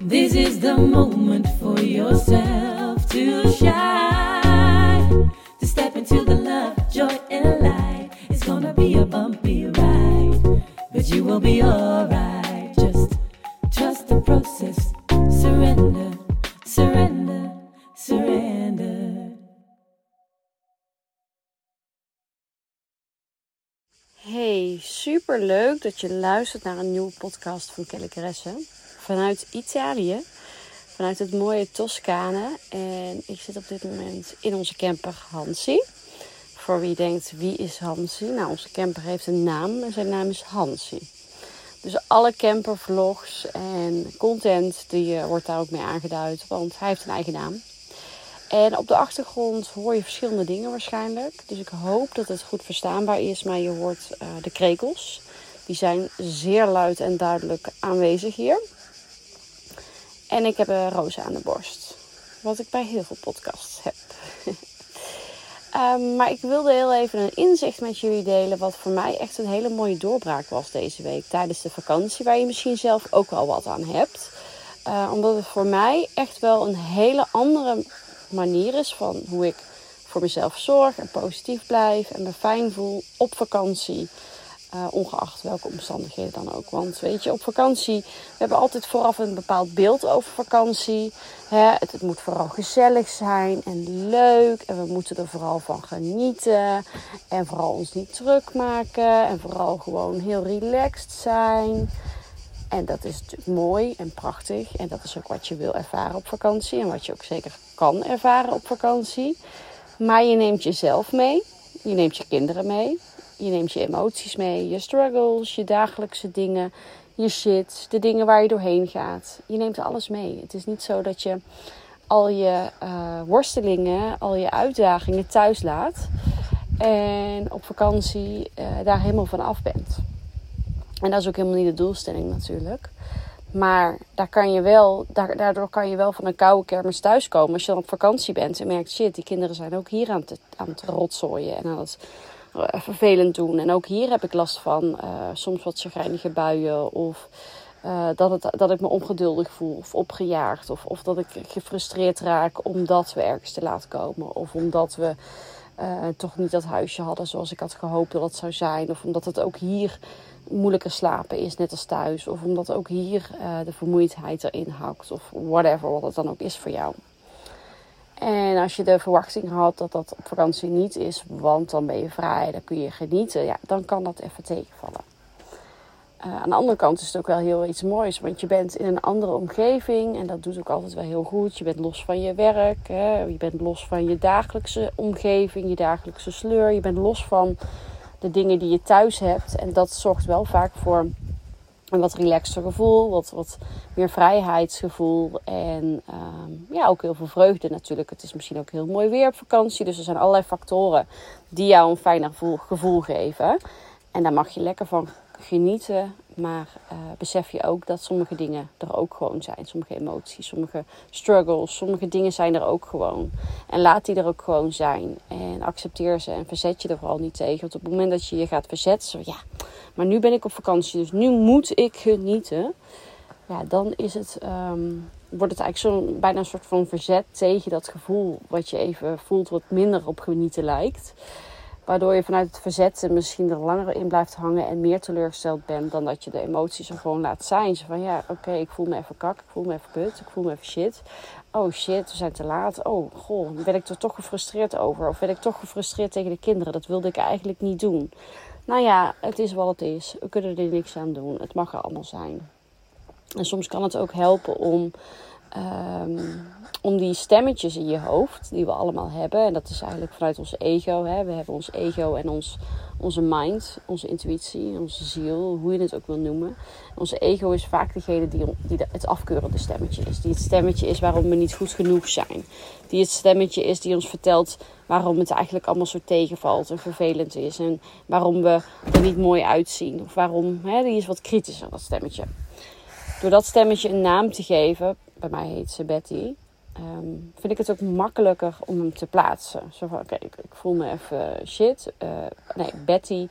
This is the moment for yourself to shine. To step into the love, joy, and light. It's gonna be a bumpy ride, but you will be alright. Just trust the process. Surrender, Hey, super leuk dat je luistert naar een nieuwe podcast van Kelly Caresse. Vanuit Italië, vanuit het mooie Toscane. En ik zit op dit moment in onze camper Hansi. Voor wie denkt, wie is Hansi? Nou, onze camper heeft een naam en zijn naam is Hansi. Dus alle campervlogs en content, die uh, wordt daar ook mee aangeduid. Want hij heeft een eigen naam. En op de achtergrond hoor je verschillende dingen waarschijnlijk. Dus ik hoop dat het goed verstaanbaar is. Maar je hoort uh, de krekels. Die zijn zeer luid en duidelijk aanwezig hier. En ik heb een roze aan de borst. Wat ik bij heel veel podcasts heb. um, maar ik wilde heel even een inzicht met jullie delen. Wat voor mij echt een hele mooie doorbraak was deze week. Tijdens de vakantie. Waar je misschien zelf ook wel wat aan hebt. Uh, omdat het voor mij echt wel een hele andere manier is van hoe ik voor mezelf zorg en positief blijf en me fijn voel op vakantie. Uh, ongeacht welke omstandigheden dan ook. Want weet je, op vakantie, we hebben altijd vooraf een bepaald beeld over vakantie. Hè? Het, het, moet vooral gezellig zijn en leuk. En we moeten er vooral van genieten. En vooral ons niet druk maken. En vooral gewoon heel relaxed zijn. En dat is natuurlijk mooi en prachtig. En dat is ook wat je wil ervaren op vakantie. En wat je ook zeker kan ervaren op vakantie. Maar je neemt jezelf mee. Je neemt je kinderen mee. Je neemt je emoties mee. Je struggles, je dagelijkse dingen. Je shit, de dingen waar je doorheen gaat. Je neemt alles mee. Het is niet zo dat je al je uh, worstelingen, al je uitdagingen thuis laat. En op vakantie uh, daar helemaal van af bent. En dat is ook helemaal niet de doelstelling natuurlijk. Maar daar kan je wel, daardoor kan je wel van een koude kermis thuiskomen. Als je dan op vakantie bent en merkt, shit, die kinderen zijn ook hier aan het, aan het rotzooien en aan het uh, vervelend doen. En ook hier heb ik last van uh, soms wat chagrijnige buien of uh, dat, het, dat ik me ongeduldig voel of opgejaagd. Of, of dat ik gefrustreerd raak omdat we ergens te laat komen. Of omdat we toch niet dat huisje hadden zoals ik had gehoopt dat het zou zijn. Of omdat het ook hier moeilijker slapen is, net als thuis. Of omdat ook hier uh, de vermoeidheid erin hakt. Of whatever, wat het dan ook is voor jou. En als je de verwachting had dat dat op vakantie niet is, want dan ben je vrij, dan kun je genieten, ja, dan kan dat even tegenvallen. Uh, aan de andere kant is het ook wel heel iets moois, want je bent in een andere omgeving en dat doet ook altijd wel heel goed. Je bent los van je werk, hè? je bent los van je dagelijkse omgeving, je dagelijkse sleur, je bent los van de dingen die je thuis hebt. En dat zorgt wel vaak voor een wat relaxter gevoel, wat, wat meer vrijheidsgevoel en um, ja, ook heel veel vreugde natuurlijk. Het is misschien ook heel mooi weer op vakantie, dus er zijn allerlei factoren die jou een fijner gevoel, gevoel geven. En daar mag je lekker van genieten, maar uh, besef je ook dat sommige dingen er ook gewoon zijn. Sommige emoties, sommige struggles, sommige dingen zijn er ook gewoon. En laat die er ook gewoon zijn. En accepteer ze en verzet je er vooral niet tegen. Want op het moment dat je je gaat verzetten, zo ja, maar nu ben ik op vakantie, dus nu moet ik genieten. Ja, dan is het, um, wordt het eigenlijk zo bijna een soort van verzet tegen dat gevoel wat je even voelt, wat minder op genieten lijkt. Waardoor je vanuit het verzetten misschien er langer in blijft hangen en meer teleurgesteld bent dan dat je de emoties er gewoon laat zijn. Zo van ja, oké, ik voel me even kak, ik voel me even put, ik voel me even shit. Oh shit, we zijn te laat. Oh goh, ben ik er toch gefrustreerd over? Of ben ik toch gefrustreerd tegen de kinderen? Dat wilde ik eigenlijk niet doen. Nou ja, het is wat het is. We kunnen er niks aan doen. Het mag er allemaal zijn. En soms kan het ook helpen om Um, om die stemmetjes in je hoofd, die we allemaal hebben, en dat is eigenlijk vanuit ons ego. Hè? We hebben ons ego en ons, onze mind, onze intuïtie, onze ziel, hoe je het ook wil noemen. Onze ego is vaak degene die, die het afkeurende stemmetje is. Die het stemmetje is waarom we niet goed genoeg zijn. Die het stemmetje is die ons vertelt waarom het eigenlijk allemaal zo tegenvalt en vervelend is. En waarom we er niet mooi uitzien. Of waarom, hè? die is wat kritischer, dat stemmetje. Door dat stemmetje een naam te geven, bij mij heet ze Betty, um, vind ik het ook makkelijker om hem te plaatsen. Zo van, oké, ik, ik, voel me even shit. Uh, nee, Betty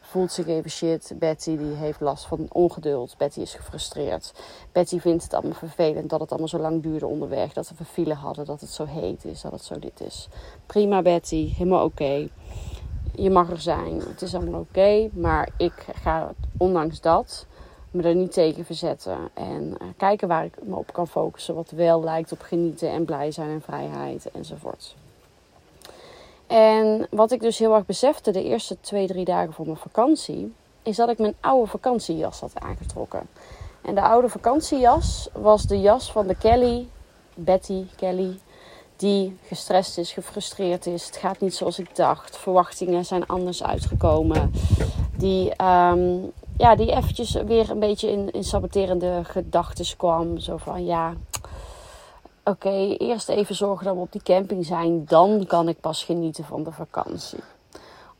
voelt zich even shit. Betty die heeft last van ongeduld. Betty is gefrustreerd. Betty vindt het allemaal vervelend dat het allemaal zo lang duurde onderweg. Dat we file hadden, dat het zo heet is, dat het zo dit is. Prima Betty, helemaal oké. Je mag er zijn, het is allemaal oké. maar ik ga ondanks dat me er niet tegen verzetten. En uh, kijken waar ik me op kan focussen. Wat wel lijkt op genieten en blij zijn en vrijheid enzovoort. En wat ik dus heel erg besefte de eerste twee, drie dagen voor mijn vakantie, is dat ik mijn oude vakantiejas had aangetrokken. En de oude vakantiejas was de jas van de Kelly, Betty Kelly, die gestrest is, gefrustreerd is. Het gaat niet zoals ik dacht. Verwachtingen zijn anders uitgekomen. Die, um, ja, die eventjes weer een beetje in, in saboterende gedachten kwam. Zo van ja, oké, eerst even zorgen dat we op die camping zijn. Dan kan ik pas genieten van de vakantie.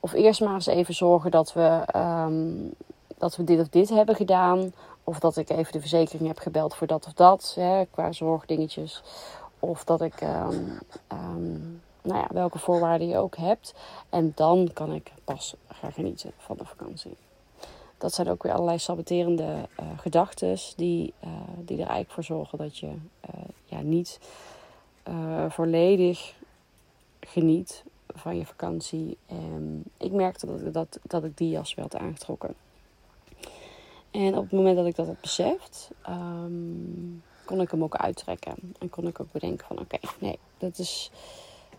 Of eerst maar eens even zorgen dat we, um, dat we dit of dit hebben gedaan. Of dat ik even de verzekering heb gebeld voor dat of dat. Hè, qua zorgdingetjes. Of dat ik, um, um, nou ja, welke voorwaarden je ook hebt. En dan kan ik pas gaan genieten van de vakantie. Dat zijn ook weer allerlei saboterende uh, gedachten die, uh, die er eigenlijk voor zorgen dat je uh, ja, niet volledig geniet van je vakantie. En ik merkte dat, dat, dat ik die jas werd aangetrokken. En op het moment dat ik dat had beseft, um, kon ik hem ook uittrekken. En kon ik ook bedenken van oké, nee, dat is,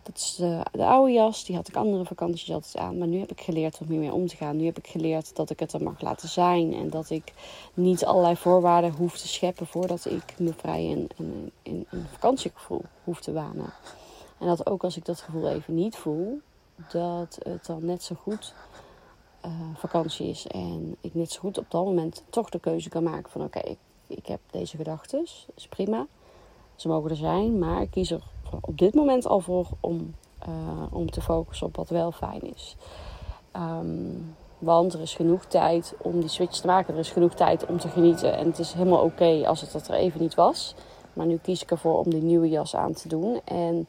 dat is de, de, oude jas. Die had ik andere vakanties altijd aan. Maar nu heb ik geleerd om hiermee om te gaan. Nu heb ik geleerd dat ik het er mag laten zijn. En dat ik niet allerlei voorwaarden hoef te scheppen voordat ik me vrij in, in, in een vakantiegevoel hoef te wanen. En dat ook als ik dat gevoel even niet voel, dat het dan net zo goed uh, vakantie is. En ik net zo goed op dat moment toch de keuze kan maken van oké, ik heb deze gedachten. is prima. Ze mogen er zijn, maar ik kies er op dit moment al voor om, uh, om te focussen op wat wel fijn is. Um, want er is genoeg tijd om die switch te maken. Er is genoeg tijd om te genieten. En het is helemaal oké als het dat er even niet was. Maar nu kies ik ervoor om die nieuwe jas aan te doen. En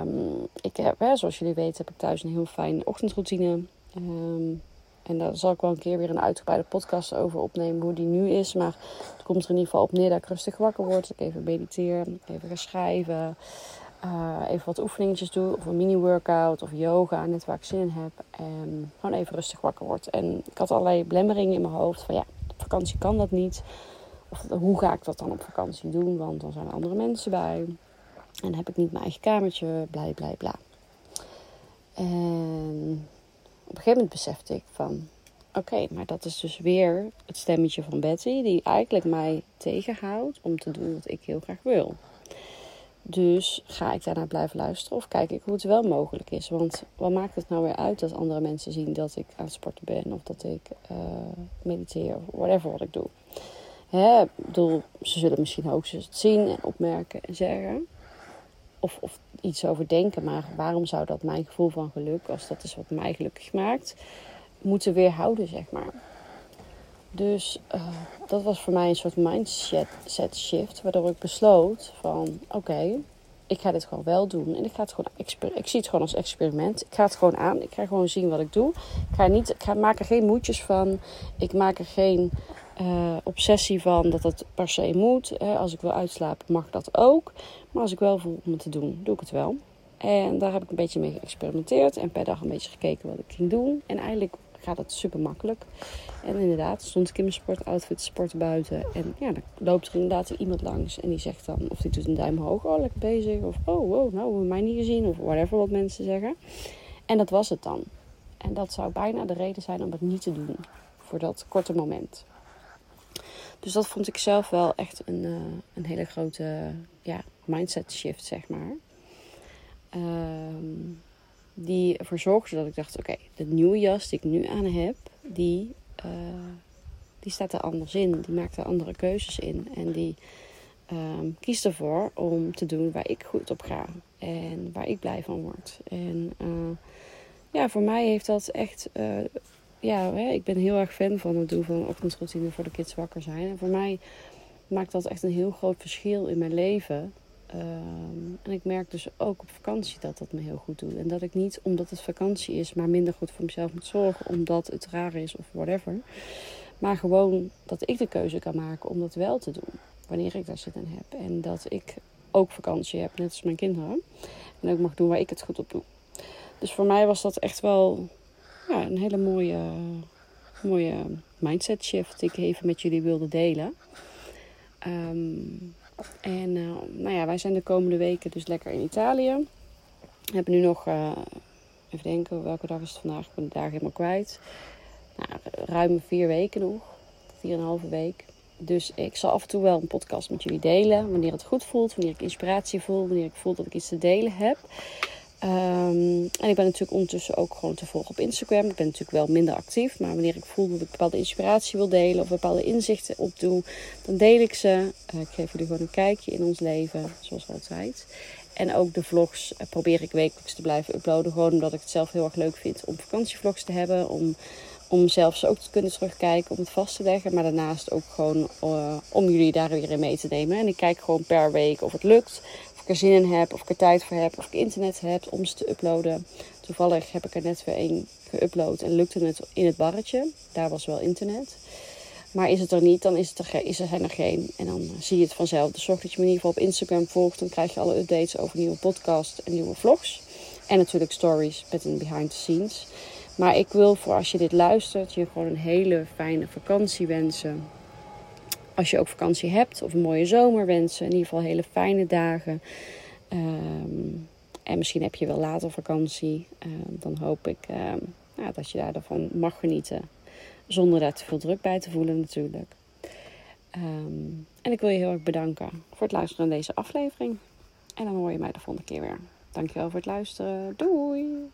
um, ik heb, hè, zoals jullie weten, heb ik thuis een heel fijne ochtendroutine. Um, en daar zal ik wel een keer weer een uitgebreide podcast over opnemen, hoe die nu is. Maar het komt er in ieder geval op neer dat ik rustig wakker word. Ik even mediteer, even ga schrijven. Uh, even wat oefeningetjes doe. Of een mini-workout of yoga, net waar ik zin in heb. En gewoon even rustig wakker word. En ik had allerlei blemmeringen in mijn hoofd. Van ja, op vakantie kan dat niet. Of hoe ga ik dat dan op vakantie doen? Want dan zijn er andere mensen bij. En heb ik niet mijn eigen kamertje. Blij, blij, bla. En een gegeven moment besefte ik van... Oké, maar dat is dus weer het stemmetje van Betty... die eigenlijk mij tegenhoudt om te doen wat ik heel graag wil. Dus ga ik daarnaar blijven luisteren of kijk ik hoe het wel mogelijk is? Want wat maakt het nou weer uit dat andere mensen zien dat ik aan het sporten ben... of dat ik uh, mediteer of whatever wat ik doe? Hè, bedoel, ze zullen misschien het zien en opmerken en zeggen of, of iets over denken. Maar waarom zou dat mijn gevoel van geluk, als dat is wat mij gelukkig maakt, moeten weerhouden, zeg maar. Dus uh, dat was voor mij een soort mindset shift, waardoor ik besloot van oké, ik ga dit gewoon wel doen. En ik ga het gewoon ik zie het gewoon als experiment. Ik ga het gewoon aan. Ik ga gewoon zien wat ik doe. Ik ga niet, ik ga, maak er geen moedjes van. Ik maak er geen uh, obsessie van dat het per se moet. Als ik wil uitslapen mag dat ook. Maar als ik wel voel om het te doen, doe ik het wel. En daar heb ik een beetje mee geëxperimenteerd. En per dag een beetje gekeken wat ik ging doen. En eigenlijk gaat het super makkelijk. En inderdaad, stond ik in mijn sportoutfit sporten buiten. En ja, dan loopt er inderdaad iemand langs. En die zegt dan, of die doet een duim hoog. Oh, lekker bezig. Of oh, wow, nou, hebben mij niet gezien. Of whatever wat mensen zeggen. En dat was het dan. En dat zou bijna de reden zijn om het niet te doen. Voor dat korte moment. Dus dat vond ik zelf wel echt een, uh, een hele grote ja, mindset shift, zeg maar. Um, die ervoor zorgde dat ik dacht: oké, de nieuwe jas die ik nu aan heb, die, uh, die staat er anders in. Die maakt er andere keuzes in. En die um, kiest ervoor om te doen waar ik goed op ga. En waar ik blij van word. En uh, ja, voor mij heeft dat echt ja, ik ben heel erg fan van het doen van een ochtendroutine voor de kids wakker zijn. En voor mij maakt dat echt een heel groot verschil in mijn leven. Ehm, en ik merk dus ook op vakantie dat dat me heel goed doet. En dat ik niet omdat het vakantie is, maar minder goed voor mezelf moet zorgen. Omdat het raar is of whatever. Maar gewoon dat ik de keuze kan maken om dat wel te doen. Wanneer ik daar zin in heb. En dat ik ook vakantie heb, net als mijn kinderen. En ook mag doen waar ik het goed op doe. Dus voor mij was dat echt wel ja, een hele mooie, mooie mindset shift die ik even met jullie wilde delen. Ehm, en uh, nou ja, wij zijn de komende weken dus lekker in Italië. We hebben nu nog, uh, even denken, welke dag is het vandaag? Ik ben de dag helemaal kwijt. Nou, ruim vier weken nog. Vier en een halve week. Dus ik zal af en toe wel een podcast met jullie delen. Wanneer het goed voelt, wanneer ik inspiratie voel, wanneer ik voel dat ik iets te delen heb. Um, en ik ben natuurlijk ondertussen ook gewoon te volgen op Instagram. Ik ben natuurlijk wel minder actief. Maar wanneer ik voel dat ik bepaalde inspiratie wil delen of bepaalde inzichten opdoe, dan deel ik ze. Uh, ik geef jullie gewoon een kijkje in ons leven, zoals altijd. En ook de vlogs uh, probeer ik wekelijks te blijven uploaden. Gewoon omdat ik het zelf heel erg leuk vind om vakantievlogs te hebben. Om, om zelfs ook te kunnen terugkijken, om het vast te leggen. Maar daarnaast ook gewoon uh, om jullie daar weer in mee te nemen. En ik kijk gewoon per week of het lukt ik er zin in heb, of ik er tijd voor heb, of ik internet heb om ze te uploaden. Toevallig heb ik er net weer één geüpload en lukte het in het barretje. Daar was wel internet. Maar is het er niet, dan is, het er, is er, zijn er geen. En dan zie je het vanzelf. Dus zorg dat je me in ieder geval op Instagram volgt. Dan krijg je alle updates over nieuwe podcasts en nieuwe vlogs. En natuurlijk stories met een behind the scenes. Maar ik wil voor als je dit luistert, je gewoon een hele fijne vakantie wensen als je ook vakantie hebt of een mooie zomer wensen. In ieder geval hele fijne dagen. Um, en misschien heb je wel later vakantie. Um, dan hoop ik um, nou, dat je daarvan mag genieten. Zonder daar te veel druk bij te voelen natuurlijk. en ik wil je heel erg bedanken voor het luisteren naar deze aflevering. En dan hoor je mij de volgende keer weer. Dankjewel voor het luisteren. Doei!